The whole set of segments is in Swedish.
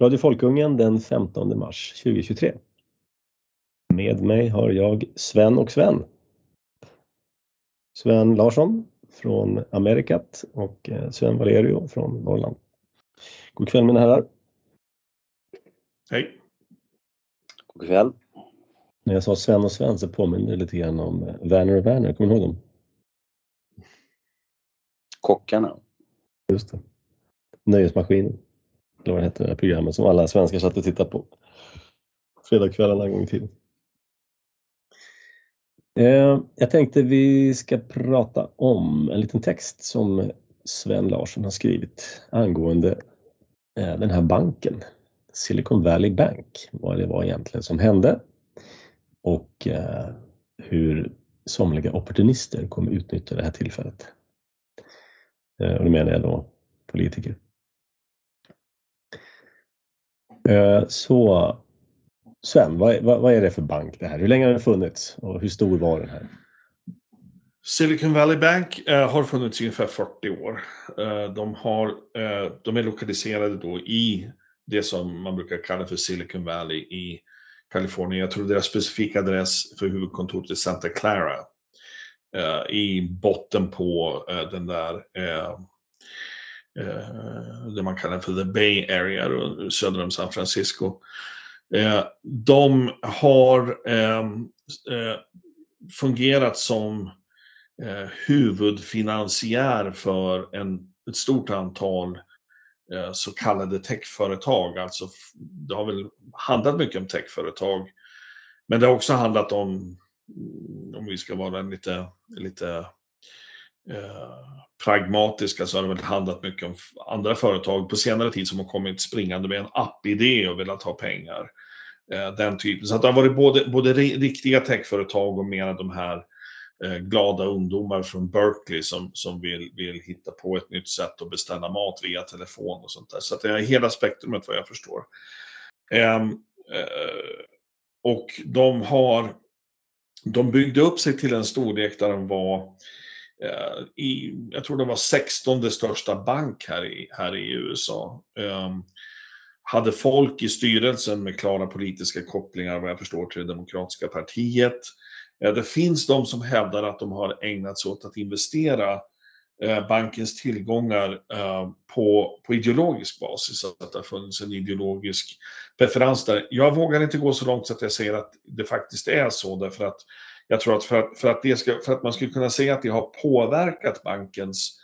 Radio Folkungen den 15 mars 2023. Med mig har jag Sven och Sven. Sven Larsson från Amerikat och eh, Sven Valerio från Norrland. God kväll mina herrar. Hej. God kväll. När jag sa Sven och Sven så påminner det lite grann om eh, Werner och Werner, kommer ni ihåg dem? Kockarna. Just det. Nöjesmaskinen. Eller vad det hette, det programmet som alla svenskar satt och tittade på. Fredagskvällarna en gång i tiden. Eh, jag tänkte vi ska prata om en liten text som Sven Larsson har skrivit angående eh, den här banken, Silicon Valley Bank, vad det var egentligen som hände och eh, hur somliga opportunister kommer utnyttja det här tillfället. Eh, och då menar jag då politiker. Eh, så Sven, vad, vad, vad, är det för bank det här? Hur länge har den funnits och hur stor var den här? Silicon Valley Bank eh, har funnits i ungefär 40 år. Eh, de, har, de är lokaliserade då i det som man brukar kalla för Silicon Valley i Kalifornien. Jag tror deras specifika adress för huvudkontoret är Santa Clara. I botten på den där Eh, det man kallar för the Bay Area söder om San Francisco. Eh, de har eh, eh, fungerat som eh, huvudfinansiär för en, ett stort antal eh, så kallade techföretag. Alltså, det har väl handlat mycket om techföretag. Men det har också handlat om, om vi ska vara lite, lite eh, Eh, pragmatiska, så har det väl handlat mycket om andra företag på senare tid som har kommit springande med en app-idé och velat ha pengar. Eh, den typen. Så att det har varit både, både riktiga techföretag och mer de här eh, glada ungdomar från Berkeley som, som vill, vill hitta på ett nytt sätt att beställa mat via telefon och sånt där. Så att det är hela spektrumet vad jag förstår. Ehm, eh, och de har, de byggde upp sig till en storlek där de var Eh, i, jag tror det var 16 största bank här i, här i USA. Um, hade folk i styrelsen med klara politiska kopplingar, vad jag förstår, till det demokratiska partiet. Eh, det finns de som hävdar att de har ägnat sig åt att investera eh, bankens tillgångar på, på ideologisk basis, att det har funnits en ideologisk preferens där. Jag vågar inte gå så långt så att jag säger att det faktiskt är så, därför att jag tror att för att, för att, det ska, för att man skulle kunna säga att det har påverkat bankens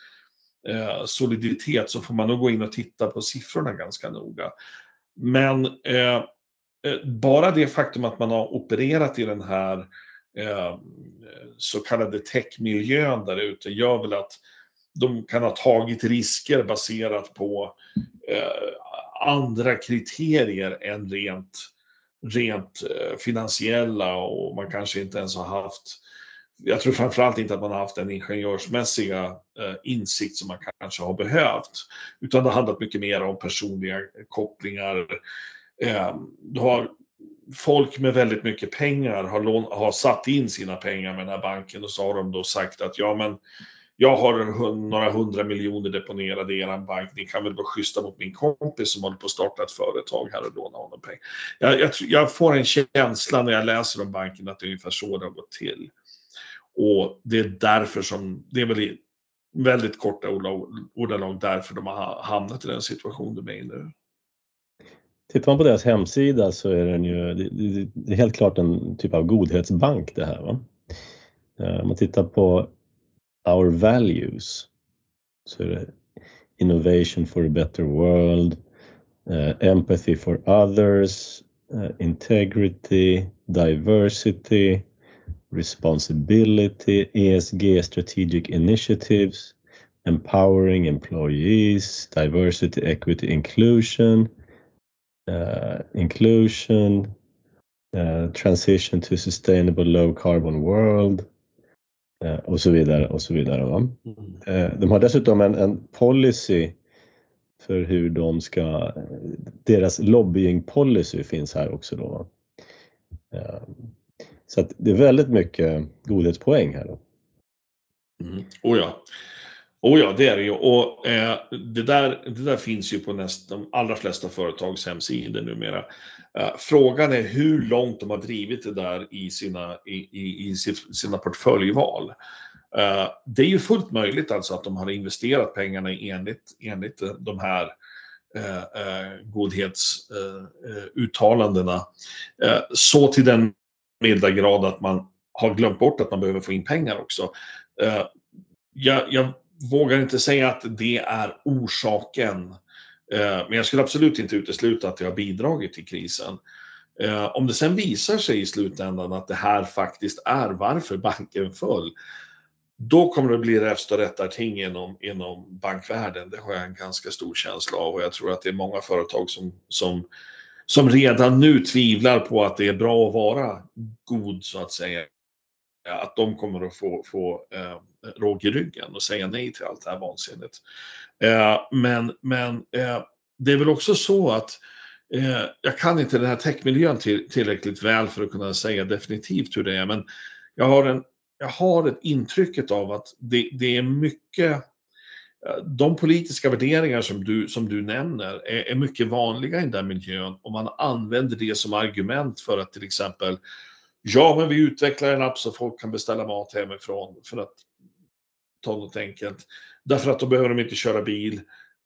eh, soliditet så får man nog gå in och titta på siffrorna ganska noga. Men eh, eh, bara det faktum att man har opererat i den här eh, så kallade techmiljön där ute gör väl att de kan ha tagit risker baserat på eh, andra kriterier än rent, rent eh, finansiella och man kanske inte ens har haft jag tror framförallt inte att man har haft den ingenjörsmässiga eh, insikt som man kanske har behövt. Utan det har handlat mycket mer om personliga kopplingar. Eh, du har folk med väldigt mycket pengar har, lån, har satt in sina pengar med den här banken och så har de då sagt att ja men jag har en, några hundra miljoner deponerade i er bank, ni kan väl vara schyssta mot min kompis som håller på att starta ett företag här och låna honom pengar. Jag, jag, jag får en känsla när jag läser om banken att det är ungefär så det har gått till. Och det är därför som, det är väl i väldigt korta ordalag därför de har hamnat i den situation de är i nu. Tittar man på deras hemsida så är den ju, det är helt klart en typ av godhetsbank det här. Va? Eh, om man tittar på Our Values. Är Innovation for a better world, uh, Empathy for others, uh, Integrity, Diversity, responsibility, ESG strategic initiatives, empowering employees, diversity, equity, inclusion, uh, inclusion, uh, transition to sustainable low carbon world och så vidare och så vidare. Va? Mm. Uh, de har dessutom en, en policy för hur de ska, deras lobbying policy finns här också då. Uh, så att det är väldigt mycket godhetspoäng här. Då. Mm. Oh ja. Oh ja, det är det ju. Och eh, det, där, det där finns ju på näst, de allra flesta företags hemsidor numera. Eh, frågan är hur långt de har drivit det där i sina, i, i, i sina portföljval. Eh, det är ju fullt möjligt alltså att de har investerat pengarna enligt, enligt de här eh, godhetsuttalandena. så till den milda grad att man har glömt bort att man behöver få in pengar också. Jag, jag vågar inte säga att det är orsaken. Eh, men jag skulle absolut inte utesluta att det har bidragit till krisen. Eh, om det sen visar sig i slutändan att det här faktiskt är varför banken föll, då kommer det bli räfst och rättarting inom, inom bankvärlden. Det har jag en ganska stor känsla av och jag tror att det är många företag som, som, som redan nu tvivlar på att det är bra att vara god så att säga. Eh, att de kommer att få, få eh, råg i ryggen och säga nej till allt det här vansinnet. Eh, men men eh, det är väl också så att eh, jag kan inte den här techmiljön till, tillräckligt väl för att kunna säga definitivt hur det är, men jag har en jag har ett intrycket av att det, det är mycket eh, de politiska värderingar som du, som du nämner är, är, mycket vanliga i den miljön och man använder det som argument för att till exempel Ja, men vi utvecklar en app så folk kan beställa mat hemifrån för att ta något enkelt. Därför att då behöver de inte köra bil.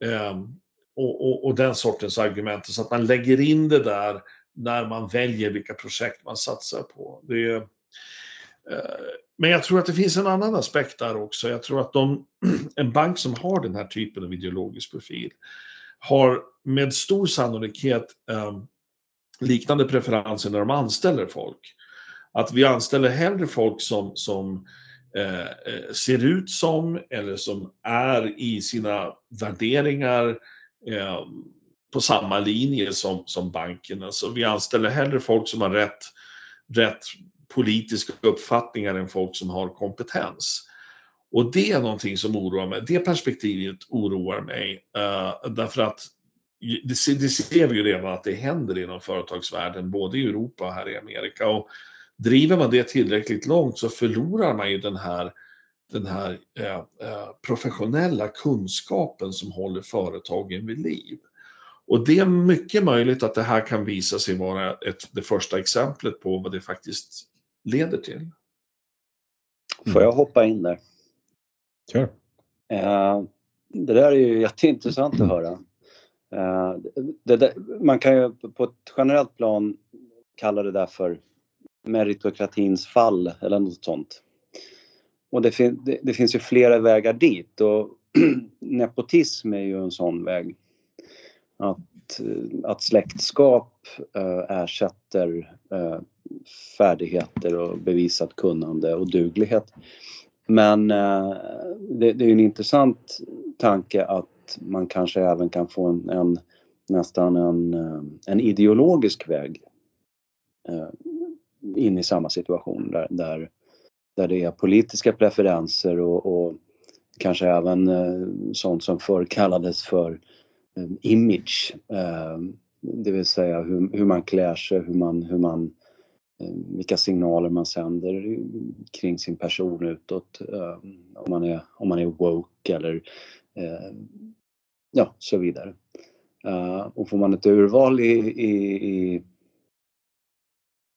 Ehm, och, och, och, den sortens argument. Så att man lägger in det där när man väljer vilka projekt man satsar på. Det, eh, men jag tror att det finns en annan aspekt där också. Jag tror att de, en bank som har den här typen av ideologisk profil har med stor sannolikhet eh, liknande preferenser när de anställer folk. Att vi anställer hellre folk som, som eh, eh, ser ut som eller som är i sina värderingar eh, på samma linje som, som banken. Alltså vi anställer hellre folk som har rätt, rätt politiska uppfattningar än folk som har kompetens. Och det är någonting som oroar mig. Det perspektivet oroar mig. eh, därför att det, det ser vi ju redan att det händer inom företagsvärlden, både i Europa och här i Amerika. Och driver man det tillräckligt långt så förlorar man ju den här, den här uh, uh, professionella kunskapen som håller företagen vid liv. Och det är mycket möjligt att det här kan visa sig vara ett, det första exemplet på vad det faktiskt leder till. Får jag hoppa in där? Kör. Uh, det där är ju jätteintressant att höra. Uh, det där, man kan ju på ett generellt plan kalla det där för meritokratins fall eller något sånt. Och det, fin det, det finns ju flera vägar dit och nepotism är ju en sån väg. Att, eh, att släktskap äh, ersätter eh, färdigheter och bevisat kunnande och duglighet. Men äh, det, det, är en intressant tanke att man kanske även kan få en, en nästan en, en ideologisk väg in i samma situation där, där, där det är politiska preferenser och, och kanske även eh, sånt som förr kallades för eh, image. Eh, det vill säga hur, hur man klär sig, hur man, hur man Eh, vilka signaler man sänder kring sin person utåt. Eh, om man är, om man är woke eller eh, ja, så vidare. Eh, och får man ett urval i, i, i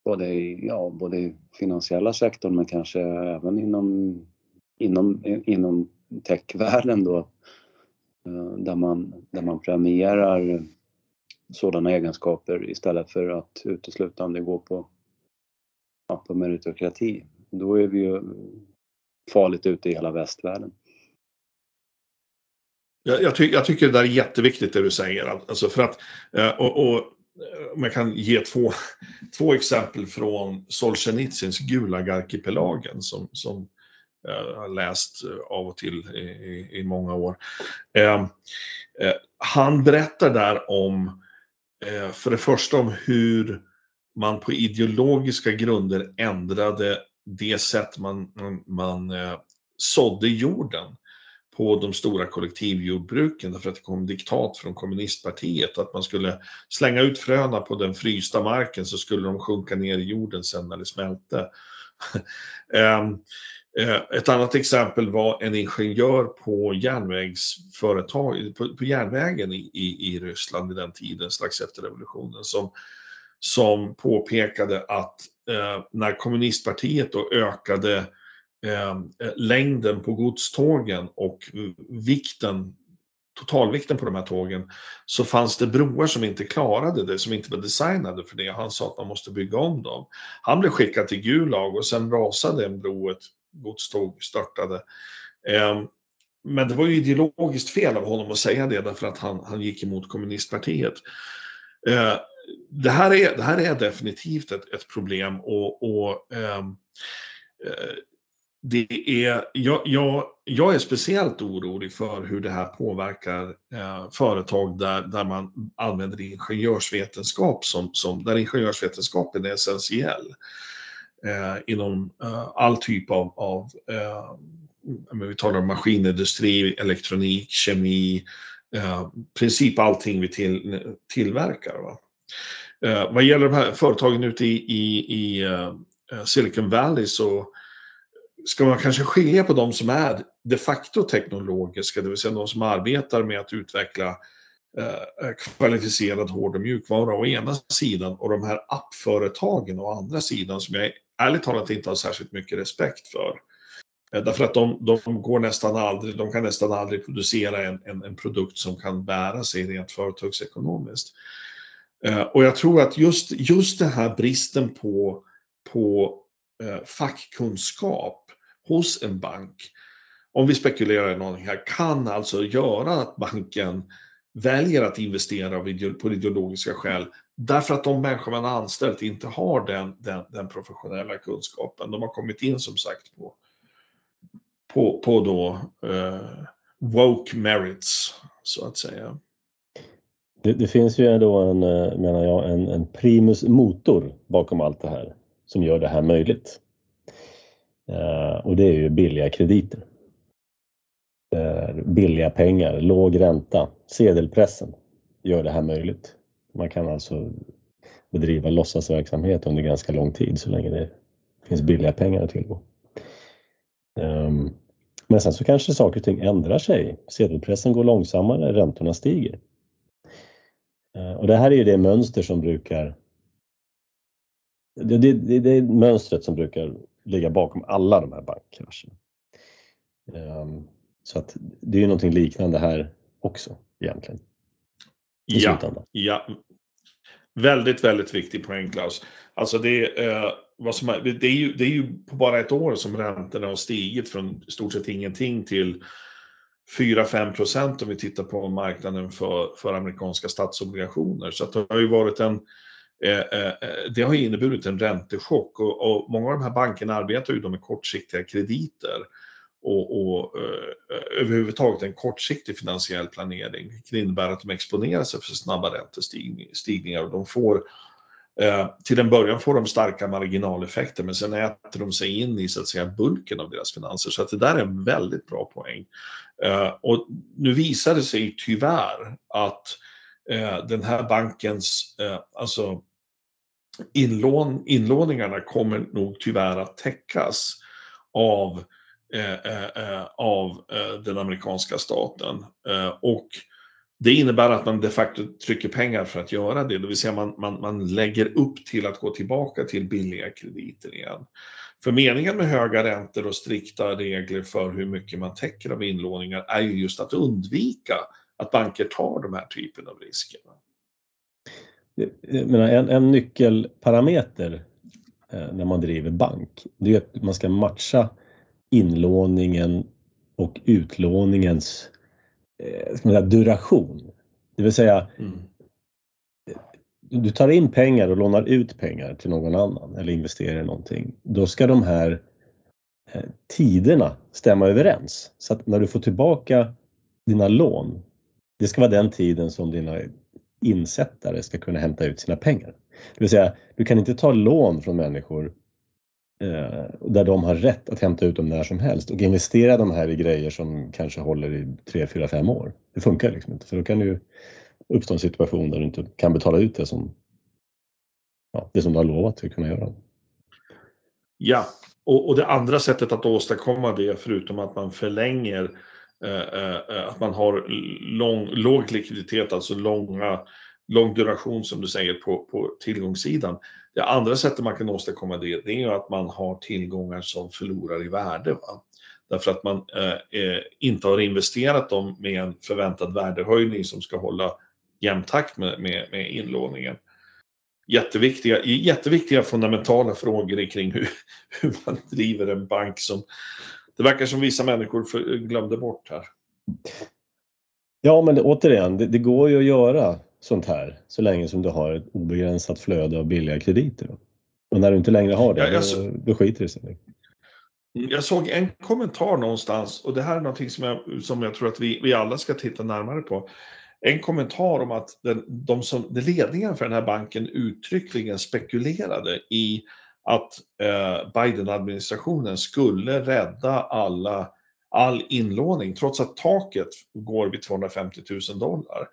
både i, ja, både i finansiella sektorn men kanske även inom, inom, inom techvärlden då eh, där man, där man premierar sådana egenskaper istället för att uteslutande gå på ja, på meritokrati, då är vi ju farligt ute i hela västvärlden. Jag, jag, ty jag, tycker det där är jätteviktigt det du säger. Alltså för att, eh, och, och Eh, man kan ge två, två exempel från Solzhenitsyns Gulagarkipelagen som, som eh, jag har läst eh, av och till i, i många år. Eh, eh, han berättar där om, eh, för det första om hur man på ideologiska grunder ändrade det sätt man, man eh, sådde jorden på de stora kollektivjordbruken därför att det kom diktat från kommunistpartiet att man skulle slänga ut fröna på den frysta marken så skulle de sjunka ner i jorden sen när det smälte. Ehm, eh, ett annat exempel var en ingenjör på järnvägsföretag, på, på järnvägen i, i, i Ryssland i den tiden, strax efter revolutionen, som, som påpekade att eh, när kommunistpartiet då ökade Ehm, eh, längden på godstågen och vikten totalvikten på de här tågen så fanns det broar som inte klarade det, som inte var designade för det. Han sa att man måste bygga om dem. Han blev skickad till Gulag och sen rasade en bro, ett godståg störtade. Eh, men det var ju ideologiskt fel av honom att säga det därför att han, han gick emot kommunistpartiet. Eh, det, här är, det här är definitivt ett, ett problem och, och ehm, eh, det är, jag, jag, jag, är speciellt orolig för hur det här påverkar eh, företag där, där man använder ingenjörsvetenskap som, som där ingenjörsvetenskapen är essentiell. Eh, inom eh, all typ av, av eh, vi talar om maskinindustri, elektronik, kemi, eh, princip allting vi till, tillverkar. Va? Eh, vad gäller de här företagen ute i, i, i eh, Silicon Valley så ska man kanske skilja på de som är de facto teknologiska, det vill säga de som arbetar med att utveckla eh, eh, kvalificerad hård och mjukvara å ena sidan och de här appföretagen å andra sidan som jag ärligt talat inte har särskilt mycket respekt för. Eh, därför att de, de, går nästan aldrig, de kan nästan aldrig producera en, en, en produkt som kan bära sig rent företagsekonomiskt. Eh, och jag tror att just, just den här bristen på, på Eh, fackkunskap hos en bank, om vi spekulerar i någonting här, kan alltså göra att banken väljer att investera på ideologiska skäl därför att de människor man har anställt inte har den, den, den professionella kunskapen. De har kommit in som sagt på, på, på då eh, woke merits så att säga. Det, det, finns ju då en, eh, menar jag, en, en primus motor bakom allt det här som gör det här möjligt. Eh, och det är ju billiga krediter. Billiga pengar, låg ränta, sedelpressen gör det här möjligt. Man kan alltså bedriva låtsasverksamhet under ganska lång tid så länge det finns billiga pengar att tillgå. Ehm, men sen så kanske saker och ting ändrar sig. Sedelpressen går långsammare, räntorna stiger. Eh, och det här är ju det mönster som brukar det, det, det, det är mönstret som brukar ligga bakom alla de här bankkrascherna. Um, så att det är ju någonting liknande här också egentligen. Ja, ja. Väldigt, väldigt viktig poäng Klaus. Alltså det, eh, vad som är, det, är ju, det är ju på bara ett år som räntorna har stigit från i stort sett ingenting till 4-5 procent om vi tittar på marknaden för, för amerikanska statsobligationer. Så det har ju varit en Eh, eh, eh, det har inneburit en räntechock och, och, många av de här bankerna arbetar ju då med kortsiktiga krediter och, och eh, överhuvudtaget en kortsiktig finansiell planering, Det innebär att de exponerar sig för snabba räntestigningar och de får eh, till en början får de starka marginaleffekter men sen äter de sig in i så att säga bulken av deras finanser. Så att det där är en väldigt bra poäng. Eh, och nu visar det sig tyvärr att eh, Eh, den här bankens, eh, alltså inlån, inlåningarna kommer nog tyvärr att täckas av Eh, eh, eh, av eh, den amerikanska staten. Eh, och det innebär att man de facto trycker pengar för att göra det, det vill säga man, man, man lägger upp till att gå tillbaka till billiga krediter igen. För meningen med höga räntor och strikta regler för hur mycket man täcker av inlåningar är ju just att undvika att banker tar de här typen av risker. Menar, en, en nyckelparameter när man driver bank, det är att man ska matcha inlåningen och utlåningens eh, ska man säga, duration. Det vill säga, mm. du tar in pengar och lånar ut pengar till någon annan eller investerar i någonting. Då ska de här eh, tiderna stämma överens. Så att när du får tillbaka dina lån, det ska vara den tiden som dina insättare ska kunna hämta ut sina pengar. Det vill säga, du kan inte ta lån från människor Eh, där de har rätt att hämta ut dem när som helst och investera de här i grejer som kanske håller i 3, 4, 5 år. Det funkar liksom inte för då kan det uppstå en situation där du inte kan betala ut det som, ja, det som du har lovat att kunna göra. Ja, och, och det andra sättet att åstadkomma det, förutom att man förlänger, eh, Eh, eh, eh, att man har lång, låg likviditet, alltså långa, lång duration som du säger på, på tillgångssidan. Det andra sättet man kan åstadkomma det, det är ju att man har tillgångar som förlorar i värde. Va? Därför att man eh, eh inte har investerat dem med en förväntad värdehöjning som ska hålla jämn takt med, med, med inlåningen jätteviktiga, jätteviktiga fundamentala frågor kring hur, hur man driver en bank som det verkar som vissa människor för, glömde bort här. Ja, men det, återigen, det, det, går ju att göra sånt här så länge som du har ett obegränsat flöde av billiga krediter. Och när du inte längre har det, ja, jag, då, då skiter det sig. Jag såg en kommentar någonstans och det här är någonting som jag, som jag tror att vi, vi alla ska titta närmare på en kommentar om att den, de som, ledningen för den här banken uttryckligen spekulerade i att eh, Biden-administrationen skulle rädda alla, all inlåning trots att taket går vid 250 000 dollar.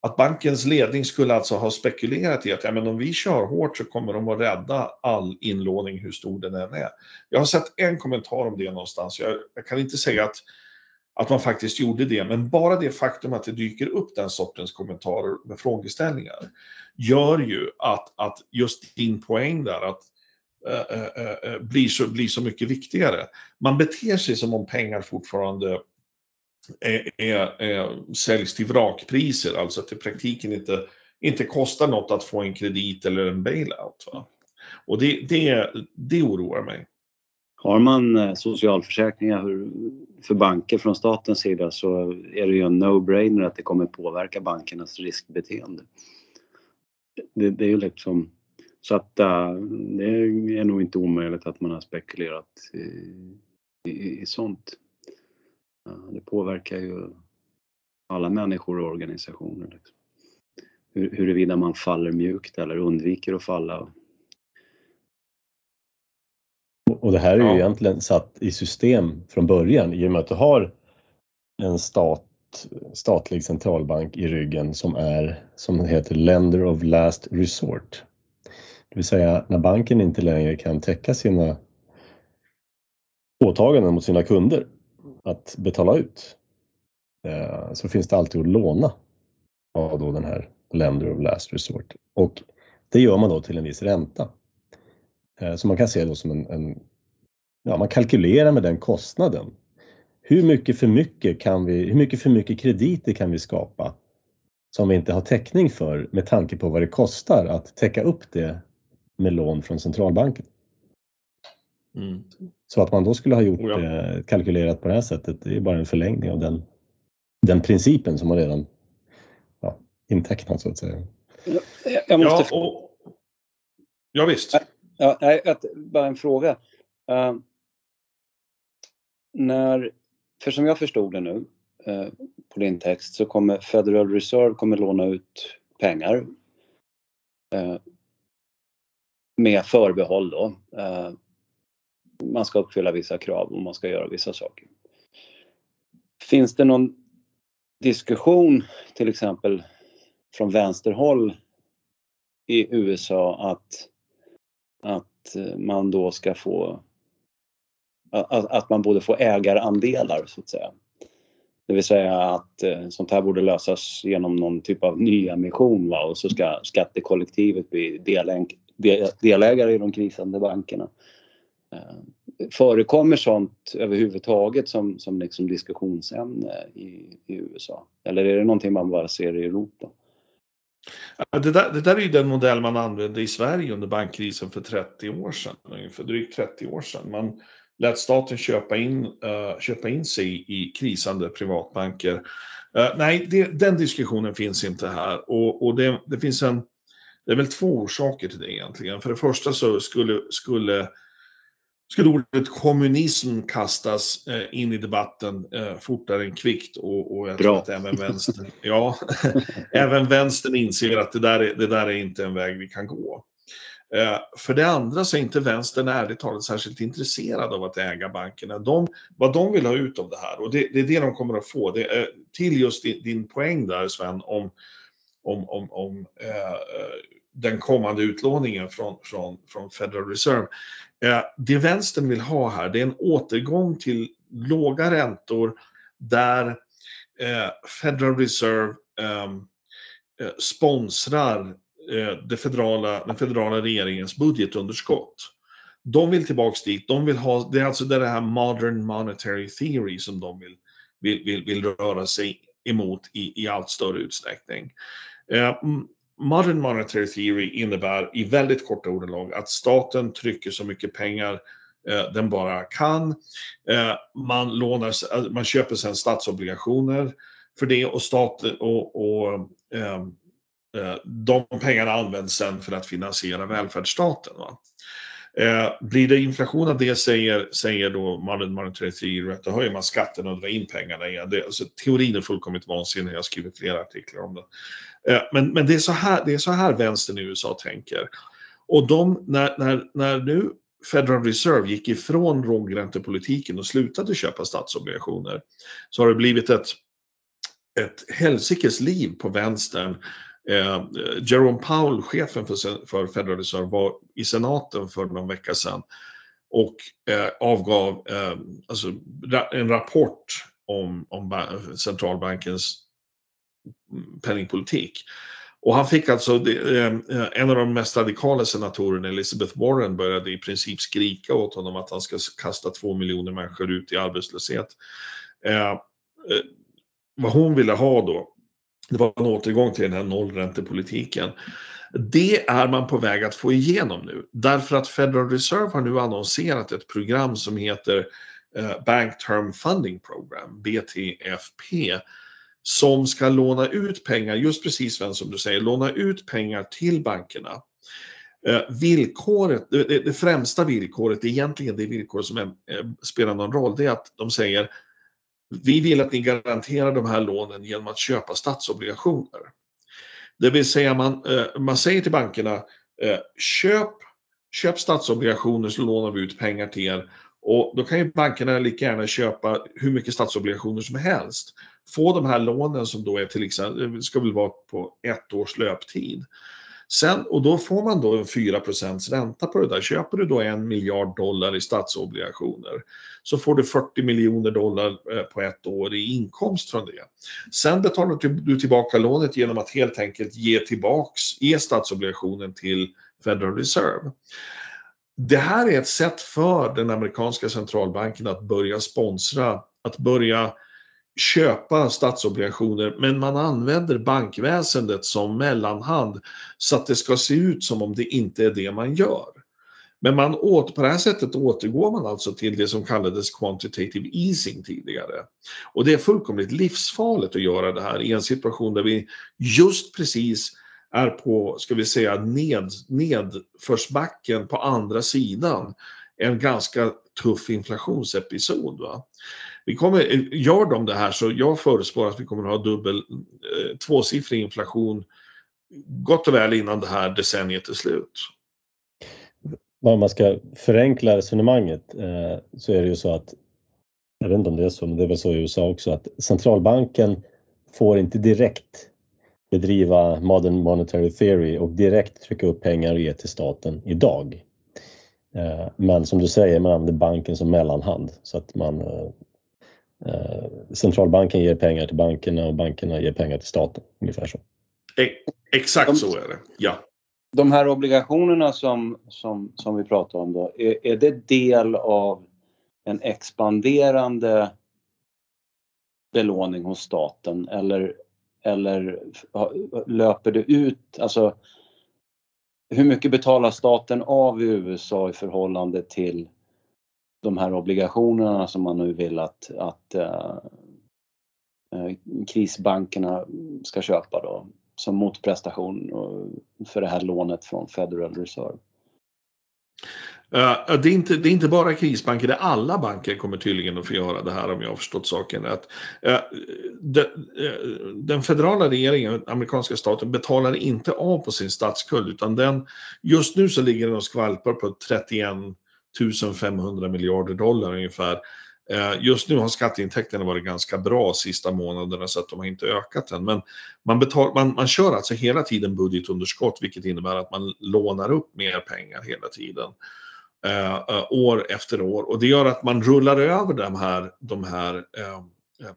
Att bankens ledning skulle alltså ha spekulerat i att ja, men om vi kör hårt så kommer de att rädda all inlåning hur stor den än är. Jag har sett en kommentar om det någonstans. Jag, jag kan inte säga att att man faktiskt gjorde det. Men bara det faktum att det dyker upp den sortens kommentarer med frågeställningar gör ju att, att just din poäng där att Eh, eh, eh, blir, så, blir så mycket viktigare. Man beter sig som om pengar fortfarande är, är, är, säljs till vrakpriser, alltså att det i praktiken inte, inte kostar något att få en kredit eller en bailout. Va? Och det, det, det oroar mig. Har man socialförsäkringar för banker från statens sida så är det ju en no-brainer att det kommer påverka bankernas riskbeteende. Det, det är ju liksom så att uh, det är nog inte omöjligt att man har spekulerat i, i, i sånt. Uh, det påverkar ju alla människor och organisationer. Liksom. Hur, huruvida man faller mjukt eller undviker att falla och det här är ju ja. egentligen satt i system från början i och med att du har en stat, statlig centralbank i ryggen som är, som heter Lender of Last Resort. Det vill säga när banken inte längre kan täcka sina åtaganden mot sina kunder att betala ut eh, så finns det alltid att låna av då den här Lender of Last Resort och det gör man då till en viss ränta. Eh, så man kan se det som en, en, ja, man kalkylerar med den kostnaden. Hur mycket för mycket kan vi, hur mycket för mycket krediter kan vi skapa som vi inte har täckning för med tanke på vad det kostar att täcka upp det med lån från centralbanken. Mm. Så att man då skulle ha gjort oh ja. kalkylerat på det här sättet, det är bara en förlängning av den, den principen som man redan ja, intecknat så att säga. Jag måste... Ja, och... ja visst. Ja, ett, bara en fråga. Uh, när, för som jag förstod det nu uh, på din text så kommer Federal Reserve kommer låna ut pengar uh, med förbehåll då. Eh, man ska uppfylla vissa krav och man ska göra vissa saker. Finns det någon diskussion till exempel från vänsterhåll i USA att att man då ska få att, att man borde få ägarandelar så att säga. Det vill säga att eh, sånt här borde lösas genom någon typ av nyemission va? och så ska skattekollektivet bli delägare i de krisande bankerna. Eh, förekommer sånt överhuvudtaget som, som liksom diskussionsämne i, i USA? Eller är det någonting man bara ser i Europa? Det där, det där är ju den modell man använde i Sverige under bankkrisen för 30 år sedan, för drygt 30 år sedan. Man lät staten köpa in, uh, köpa in sig i krisande privatbanker. Uh, nej, det, den diskussionen finns inte här och, och det, det, finns en, det är väl två orsaker till det egentligen. För det första så skulle, skulle skulle ordet kommunism kastas eh, in i debatten eh, fortare än kvickt och, och jag Bra. tror att även vänstern, ja, även vänstern inser att det där, är, det där är inte en väg vi kan gå. Eh, för det andra så är inte vänstern ärligt talat särskilt intresserad av att äga bankerna. De, vad de vill ha ut av det här, och det, det är det de kommer att få, det till just din, din poäng där Sven, om, om, om, om den kommande utlåningen från, från, från Federal Reserve. Eh, det vänstern vill ha här, det är en återgång till låga räntor där eh, Federal Reserve ehm, eh, sponsrar eh, det federala, den federala regeringens budgetunderskott. De vill tillbaks dit, de vill ha, det är alltså det här modern monetary theory som de vill, vill, vill, vill röra sig emot i, i allt större utsträckning. Eh, Modern monetary theory innebär i väldigt korta ordalag att staten trycker så mycket pengar eh, den bara kan. Eh, man, lånar, eh, man köper sedan statsobligationer för det och stat, och, och ehm, eh, de pengarna används sen för att finansiera välfärdsstaten. Va? Eh, blir det inflation av det säger, säger då Modern Monetary Theory att då höjer man skatten och drar in pengarna igen. Det, alltså, teorin är fullkomligt vansinnig, jag har skrivit flera artiklar om det. Eh, men men det, är så här, det är så här vänstern i USA tänker. Och de, när, när, när nu Federal Reserve gick ifrån lågräntepolitiken och slutade köpa statsobligationer så har det blivit ett, ett helsikes liv på vänstern Eh, Jerome Powell, chefen för, för Federal Reserve, var i senaten för någon vecka sedan och eh, avgav eh, alltså, en rapport om, om centralbankens penningpolitik. Och han fick alltså, det, eh, en av de mest radikala senatorerna, Elizabeth Warren, började i princip skrika åt honom att han ska kasta två miljoner människor ut i arbetslöshet. Eh, eh, vad hon ville ha då, det var en återgång till den här nollräntepolitiken. Det är man på väg att få igenom nu. Därför att Federal Reserve har nu annonserat ett program som heter eh, Bank Term Funding Program, BTFP, som ska låna ut pengar, just precis som du säger, låna ut pengar till bankerna. Eh, villkoret, det, främsta villkoret, egentligen det villkor som eh, spelar någon roll, det är att de säger vi vill att ni garanterar de här lånen genom att köpa statsobligationer. Det vill säga man, eh, man säger till bankerna, eh, köp, köp statsobligationer så lånar vi ut pengar till er. Och då kan ju bankerna lika gärna köpa hur mycket statsobligationer som helst. Få de här lånen som då är till exempel, ska väl vara på ett års löptid. Sen, och då får man då en 4% ränta på det där. Köper du då en miljard dollar i statsobligationer så får du 40 miljoner dollar eh, på ett år i inkomst från det. Sen betalar du tillbaka lånet genom att helt enkelt ge tillbaks, ge statsobligationen till Federal Reserve. Det här är ett sätt för den amerikanska centralbanken att börja sponsra, att börja köpa statsobligationer men man använder bankväsendet som mellanhand så att det ska se ut som om det inte är det man gör. Men man åt, på det här sättet återgår man alltså till det som kallades quantitative easing tidigare. Och det är fullkomligt livsfarligt att göra det här i en situation där vi just precis är på, ska vi säga, ned, nedförsbacken på andra sidan en ganska tuff inflationsepisod. Va? Vi kommer, eh, gör de det här så jag förespår att vi kommer att ha dubbel, eh, tvåsiffrig inflation gott och väl innan det här decenniet är slut. Om man ska förenkla resonemanget eh, så är det ju så att, jag vet inte om det är så, men det är väl så i USA också, att centralbanken får inte direkt bedriva modern monetary theory och direkt trycka upp pengar och ge till staten idag. Eh, men som du säger, man använder banken som mellanhand så att man eh, centralbanken ger pengar till bankerna och bankerna ger pengar till staten. Ungefär så. Exakt så är det, ja. De här obligationerna som, som, som vi pratar om då, är, är det del av en expanderande belåning hos staten eller, eller löper det ut, alltså hur mycket betalar staten av i USA i förhållande till de här obligationerna som man nu vill att, att eh, eh, krisbankerna ska köpa då som motprestation för det här lånet från Federal Reserve? Uh, det, är inte, det är inte bara krisbanker, det är alla banker kommer tydligen att få göra det här om jag har förstått saken rätt. Uh, de, uh, den federala regeringen, amerikanska staten, betalar inte av på sin statsskuld utan den, just nu så ligger den och skvalpar på 31 500 miljarder dollar ungefär. Eh, just nu har skatteintäkterna varit ganska bra sista månaderna så att de har inte ökat än. Men man, betal, man, man kör alltså hela tiden budgetunderskott vilket innebär att man lånar upp mer pengar hela tiden. Uh, år efter år och det gör att man rullar över de här, de här uh,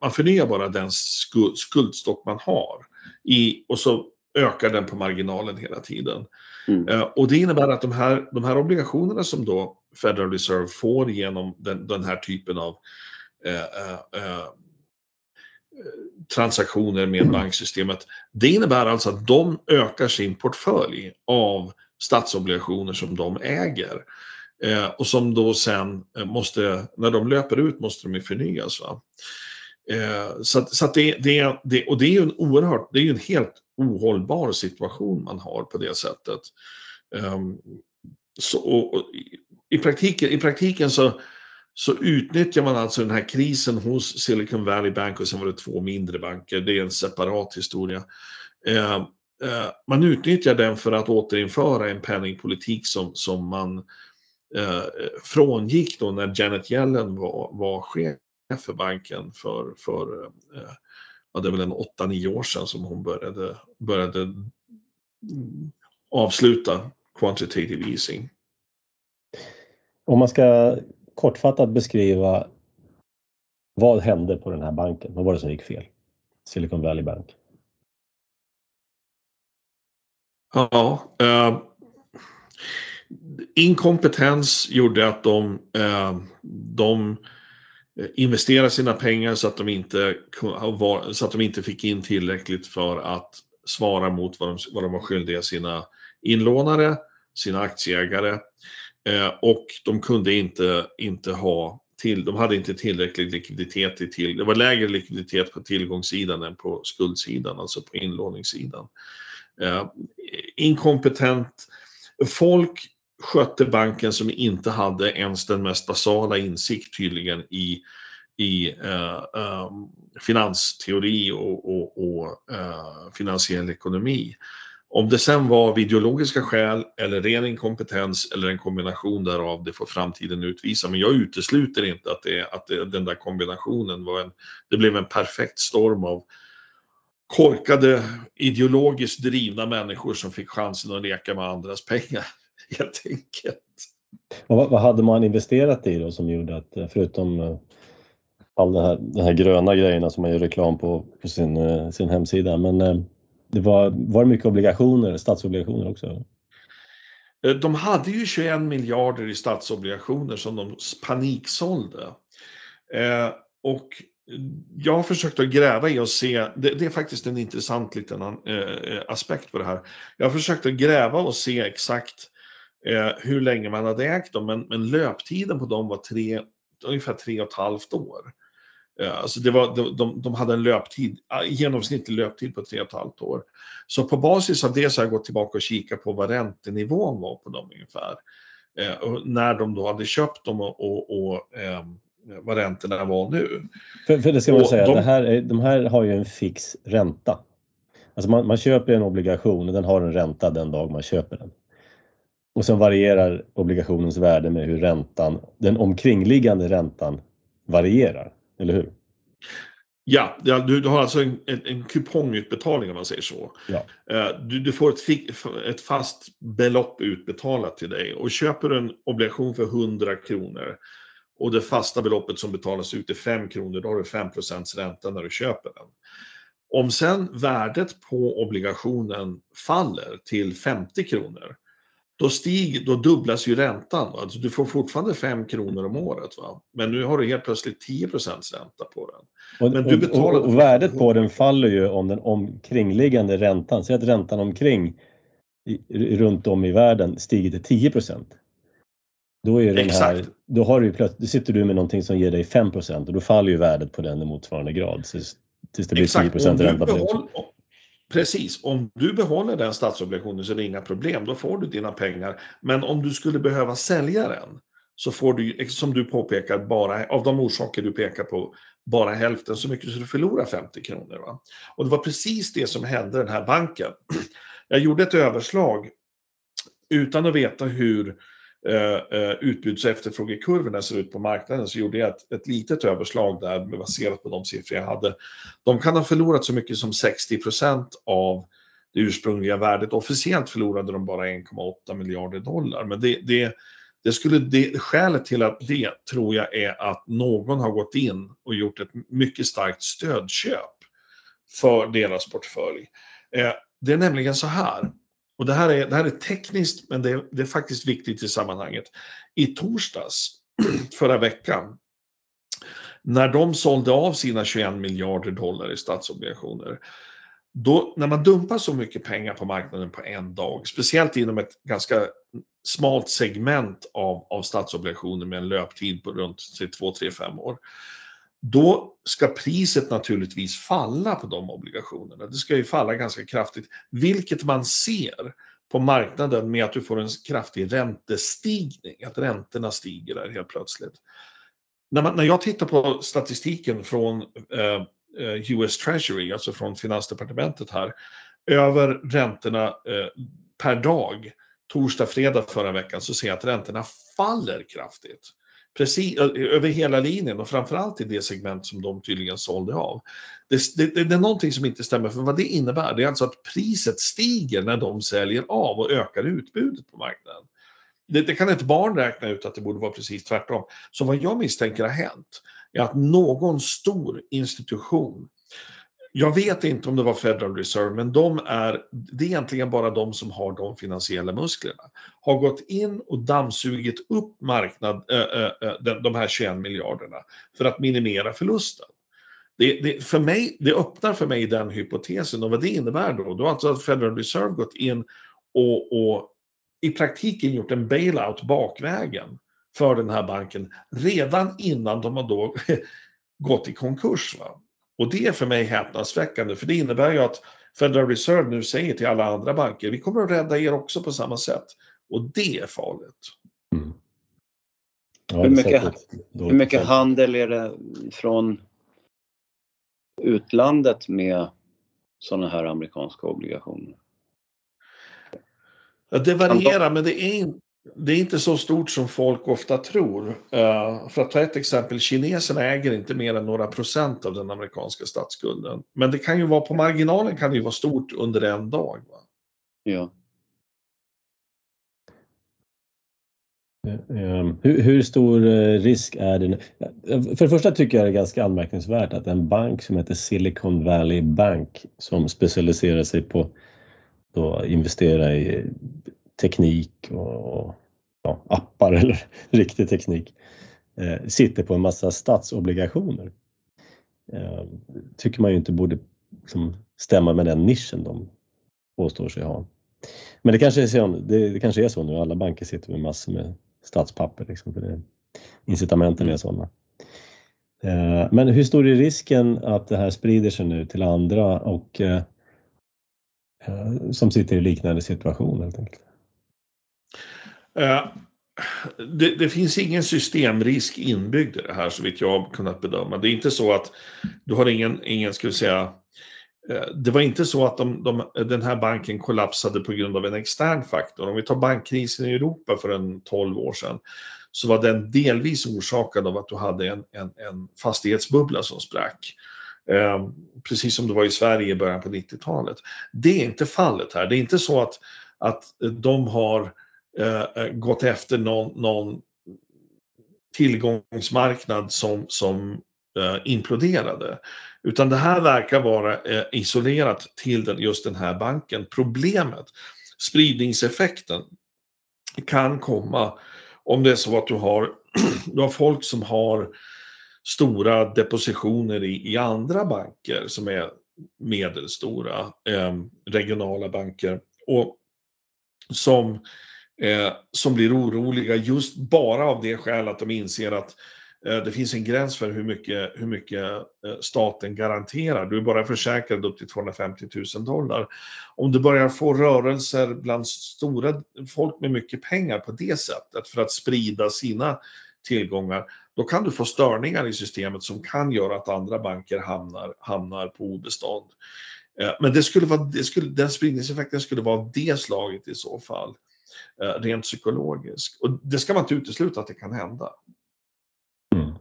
man förnyar bara den skuld, skuldstock man har i, och så ökar den på marginalen hela tiden. Mm. Uh, och det innebär att de här, de här obligationerna som då Federal Reserve får genom den, den här typen av eh, eh, eh, transaktioner med mm. banksystemet. Det innebär alltså att de ökar sin portfölj av statsobligationer som de äger. Eh, och som då sen måste, när de löper ut måste de ju förnyas. Va? Eh, så så att det, det, det, och det är ju en oerhört, det är ju en helt ohållbar situation man har på det sättet. Um, så, och, och, i, praktiken, I praktiken så, så utnyttjar man alltså den här krisen hos Silicon Valley Bank och sen var det två mindre banker, det är en separat historia. Eh, eh, man utnyttjar den för att återinföra en penningpolitik som, som man eh, frångick då när Janet Yellen var, var chef för banken för, för eh, ja, det är väl en 8-9 år sedan som hon började, började mm, avsluta quantitative easing. Om man ska kortfattat beskriva vad hände på den här banken? Vad var det som gick fel? Silicon Valley Bank. Ja, eh, inkompetens gjorde att de, eh, de eh, investerade sina pengar så att, de inte, så att de inte fick in tillräckligt för att svara mot vad de, vad de var skyldiga sina inlånare, sina aktieägare. Eh, och de kunde inte, inte ha till, de hade inte tillräcklig likviditet i till, det var lägre likviditet på tillgångssidan än på skuldsidan, alltså på inlåningssidan. Eh, inkompetent folk skötte banken som inte hade ens den mest basala insikt tydligen i, i eh, eh, finansteori och, och, och eh, finansiell ekonomi. Om det sen var av ideologiska skäl eller ren inkompetens eller en kombination därav, det får framtiden utvisa. Men jag utesluter inte att, det, att det, den där kombinationen var en, det blev en perfekt storm av korkade, ideologiskt drivna människor som fick chansen att leka med andras pengar helt enkelt. vad, vad, hade man investerat i då som gjorde att, förutom eh, all den här, den här gröna grejerna som man gör reklam på på sin, eh, sin hemsida, men eh, det var, var det mycket obligationer, statsobligationer också? Eh, de hade ju 21 miljarder i statsobligationer som de paniksålde. Eh, och jag har försökt att gräva i och se, det, det är faktiskt en intressant liten eh, eh, aspekt på det här. Jag har försökt att gräva och se exakt eh, hur länge man hade ägt dem, men, men löptiden på dem var tre, ungefär tre och ett halvt år. Eh, alltså det var, de, de, de hade en löptid, genomsnittlig löptid på tre och ett halvt år. Så på basis av det så har jag gått tillbaka och kikat på vad räntenivån var på dem ungefär. Eh, när de då hade köpt dem och, och, och eh, vad räntorna var nu. För, för det ska man och säga, de, det här, de här har ju en fix ränta. Alltså man, man köper en obligation och den har en ränta den dag man köper den. Och sen varierar obligationens värde med hur räntan, den omkringliggande räntan varierar, eller hur? Ja, du, har alltså en, en, en kupongutbetalning om man säger så. Ja. Eh, du, du får ett, ett, fast belopp utbetalat till dig och köper du en obligation för 100 kronor och det fasta beloppet som betalas ut är 5 kronor, då har du 5% ränta när du köper den. Om sen värdet på obligationen faller till 50 kronor, då, stig, då dubblas ju räntan. Alltså du får fortfarande 5 kronor om året. Va? Men nu har du helt plötsligt 10% ränta på den. Och, Men du betalar och, och, och värdet på den faller ju om den omkringliggande räntan, säg att räntan omkring i, runt om i världen stiger till 10 då, är den här, då, har du plötsligt, då sitter du med någonting som ger dig 5% och då faller ju värdet på den i motsvarande grad tills, tills det blir Exakt. 10 ränta på det. Precis, om du behåller den statsobligationen så är det inga problem, då får du dina pengar. Men om du skulle behöva sälja den så får du, som du påpekar, bara, av de orsaker du pekar på, bara hälften så mycket så du förlorar 50 kronor. Va? Och det var precis det som hände den här banken. Jag gjorde ett överslag utan att veta hur eh, eh utbuds och efterfrågekurvorna ser ut på marknaden så gjorde jag ett, ett litet överslag där baserat på de siffror jag hade. De kan ha förlorat så mycket som 60% av det ursprungliga värdet. Officiellt förlorade de bara 1,8 miljarder dollar. Men det, det, det skulle, det, skälet till att det tror jag är att någon har gått in och gjort ett mycket starkt stödköp för deras portfölj. Eh, det är nämligen så här, och det här är, det här är tekniskt men det är, det är faktiskt viktigt i sammanhanget. I torsdags förra veckan när de sålde av sina 21 miljarder dollar i statsobligationer då, när man dumpar så mycket pengar på marknaden på en dag, speciellt inom ett ganska smalt segment av, av statsobligationer med en löptid på runt 2, 3, 5 år, då ska priset naturligtvis falla på de obligationerna. Det ska ju falla ganska kraftigt, vilket man ser på marknaden med att du får en kraftig räntestigning, att räntorna stiger där helt plötsligt. När, man, när jag tittar på statistiken från eh, eh US Treasury, alltså från Finansdepartementet här, över räntorna eh, per dag, torsdag, fredag förra veckan, så ser jag att räntorna faller kraftigt. Precis, över hela linjen och framförallt i det segment som de tydligen sålde av. Det, det, det, är någonting som inte stämmer, för vad det innebär det är alltså att priset stiger när de säljer av och ökar utbudet på marknaden. Det, det kan ett barn räkna ut att det borde vara precis tvärtom. Så vad jag misstänker har hänt, är att någon stor institution, jag vet inte om det var Federal Reserve, men de är, det är egentligen bara de som har de finansiella musklerna, har gått in och dammsugit upp marknad, äh, äh, de här 21 miljarderna för att minimera förlusten. Det, det, för mig, det öppnar för mig den hypotesen och vad det innebär då, då har alltså Federal Reserve gått in och, och i praktiken gjort en bailout bakvägen för den här banken redan innan de har då gått i konkurs. Va? Och det är för mig häpnadsväckande, för det innebär ju att Federal Reserve nu säger till alla andra banker, vi kommer att rädda er också på samma sätt. Och det är farligt. Mm. Ja, hur, mycket, hur mycket handel är det från utlandet med sådana här amerikanska obligationer? Det varierar, men det är, inte det är inte så stort som folk ofta tror. Uh, för att ta ett exempel, kineserna äger inte mer än några procent av den amerikanska statsskulden. Men det kan ju vara på marginalen kan det ju vara stort under en dag. Va? Ja. Ehm, hur, hur, stor eh, risk är det? För det första tycker jag det är ganska anmärkningsvärt att en bank som heter Silicon Valley Bank som specialiserar sig på att investera i teknik och ja, appar eller riktig teknik eh, sitter på en massa statsobligationer. Eh, tycker man ju inte borde liksom, stämma med den nischen de påstår sig ha. Men det kanske är så, det, det kanske är så nu, alla banker sitter med massor med statspapper. Liksom, för det, incitamenten är sådana. Eh, men hur stor är risken att det här sprider sig nu till andra och eh, eh som sitter i liknande situation helt enkelt? Eh, det, det, finns ingen systemrisk inbyggd i det här så vitt jag har kunnat bedöma. Det är inte så att du har ingen, ingen ska vi säga, eh, det var inte så att de, de, den här banken kollapsade på grund av en extern faktor. Om vi tar bankkrisen i Europa för en 12 år sedan så var den delvis orsakad av att du hade en, en, en fastighetsbubbla som sprack. Eh, precis som det var i Sverige i början på 90-talet. Det är inte fallet här. Det är inte så att, att de har Eh, eh, gått efter någon, någon tillgångsmarknad som, som eh, imploderade. Utan det här verkar vara eh, isolerat till den, just den här banken. Problemet, spridningseffekten, kan komma om det är så att du har, du har folk som har stora depositioner i, i andra banker som är medelstora eh, regionala banker och som eh, som blir oroliga just bara av det skälet att de inser att eh, det finns en gräns för hur mycket, hur mycket eh, staten garanterar. Du är bara försäkrad upp till 250 000 dollar. Om du börjar få rörelser bland stora folk med mycket pengar på det sättet för att sprida sina tillgångar, då kan du få störningar i systemet som kan göra att andra banker hamnar, hamnar på obestånd. Eh, men det skulle vara, det skulle, den spridningseffekten skulle vara av det slaget i så fall eh, rent psykologiskt. Och det ska man inte utesluta att det kan hända. Mm.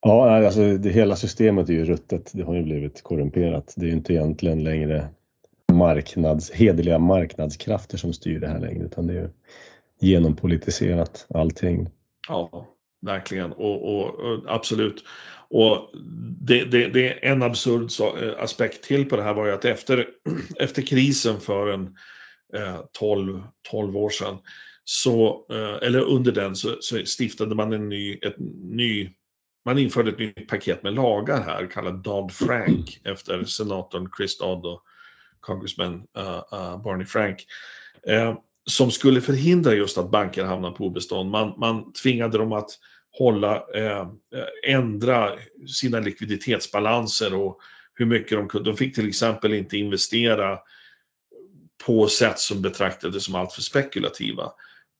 Ja, alltså det, hela systemet är ju ruttet. Det har ju blivit korrumperat. Det är ju inte egentligen längre marknads, hederliga marknadskrafter som styr det här längre utan det är ju genompolitiserat allting. Ja, verkligen och, och, och absolut. Och det, det, det, är en absurd aspekt till på det här var ju att efter, efter krisen för en eh, Eh, 12, 12 år sedan, så, eh, eller under den, så, så, stiftade man en ny, ett ny man införde ett nytt paket med lagar här kallat Dodd-Frank efter senatorn Chris Dodd och congressman uh, uh, Barney Frank. Som skulle förhindra just att banker hamnar på obestånd. Man, man tvingade dem att hålla, eh, ändra sina likviditetsbalanser och hur mycket de kunde. De fick till exempel inte investera på sätt som betraktades som alltför spekulativa.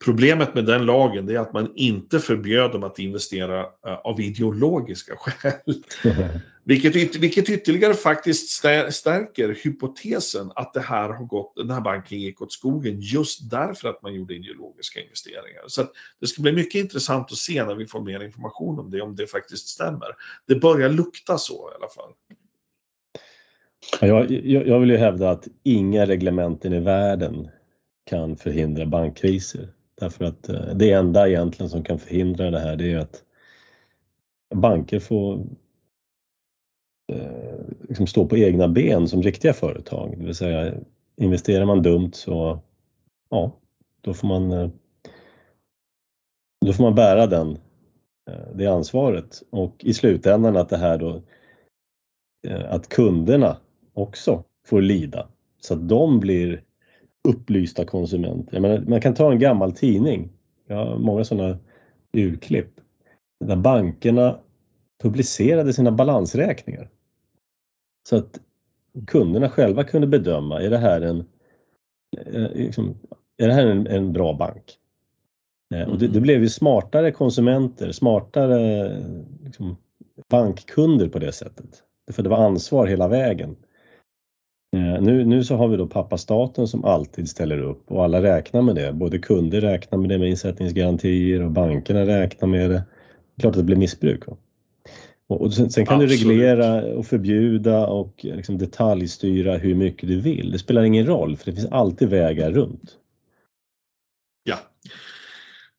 Problemet med den lagen är att man inte förbjöd dem att investera uh, av ideologiska skäl. vilket, vilket ytterligare faktiskt stärker hypotesen att det här har gått, den här banken gick åt skogen just därför att man gjorde ideologiska investeringar. Så det ska bli mycket intressant att se när vi får mer information om det, om det faktiskt stämmer. Det börjar lukta så i alla fall. Jag, jag, jag vill ju hävda att inga reglementen i världen kan förhindra bankkriser. Därför att eh, det enda egentligen som kan förhindra det här det är att banker får eh, liksom stå på egna ben som riktiga företag. Det vill säga investerar man dumt så ja, då får man eh, då får man bära den, det ansvaret och i slutändan att det här då att kunderna också får lida så att de blir upplysta konsumenter. Menar, man kan ta en gammal tidning, jag har många sådana urklipp, där bankerna publicerade sina balansräkningar. Så att kunderna själva kunde bedöma, är det här en, eh, liksom, är det här en, en bra bank? Mm. Och det, det, mm. blev ju smartare konsumenter, smartare liksom, bankkunder på det sättet. För det var ansvar hela vägen. Eh, nu, nu så har vi då pappa staten som alltid ställer upp och alla räknar med det. Både kunder räknar med det med insättningsgarantier och bankerna räknar med det. Klart att det blir missbruk. Och, och sen, sen, kan Absolut. du reglera och förbjuda och liksom detaljstyra hur mycket du vill. Det spelar ingen roll för det finns alltid vägar runt. Ja,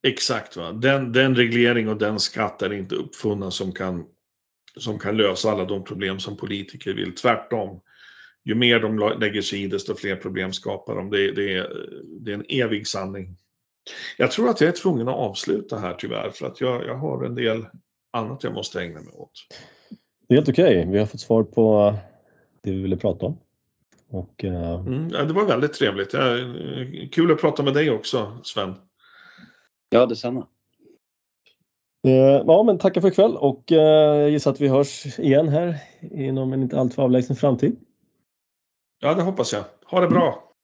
exakt. Va? Den, den reglering och den skatt är inte uppfunna som kan, som kan lösa alla de problem som politiker vill. Tvärtom ju mer de lägger sig i, desto fler problem skapar de. Det, det, det är en evig sanning. Jag tror att jag är tvungen att avsluta här tyvärr, för att jag, jag har en del annat jag måste ägna mig åt. Det är helt okej. Okay. Vi har fått svar på det vi ville prata om. Och, uh... mm, ja, det var väldigt trevligt. Ja, kul att prata med dig också, Sven. Ja, detsamma. Uh, ja, men tackar för ikväll och uh, jag gissar att vi hörs igen här inom en inte alltför avlägsen framtid. Ja, det hoppas jag. Ha det bra!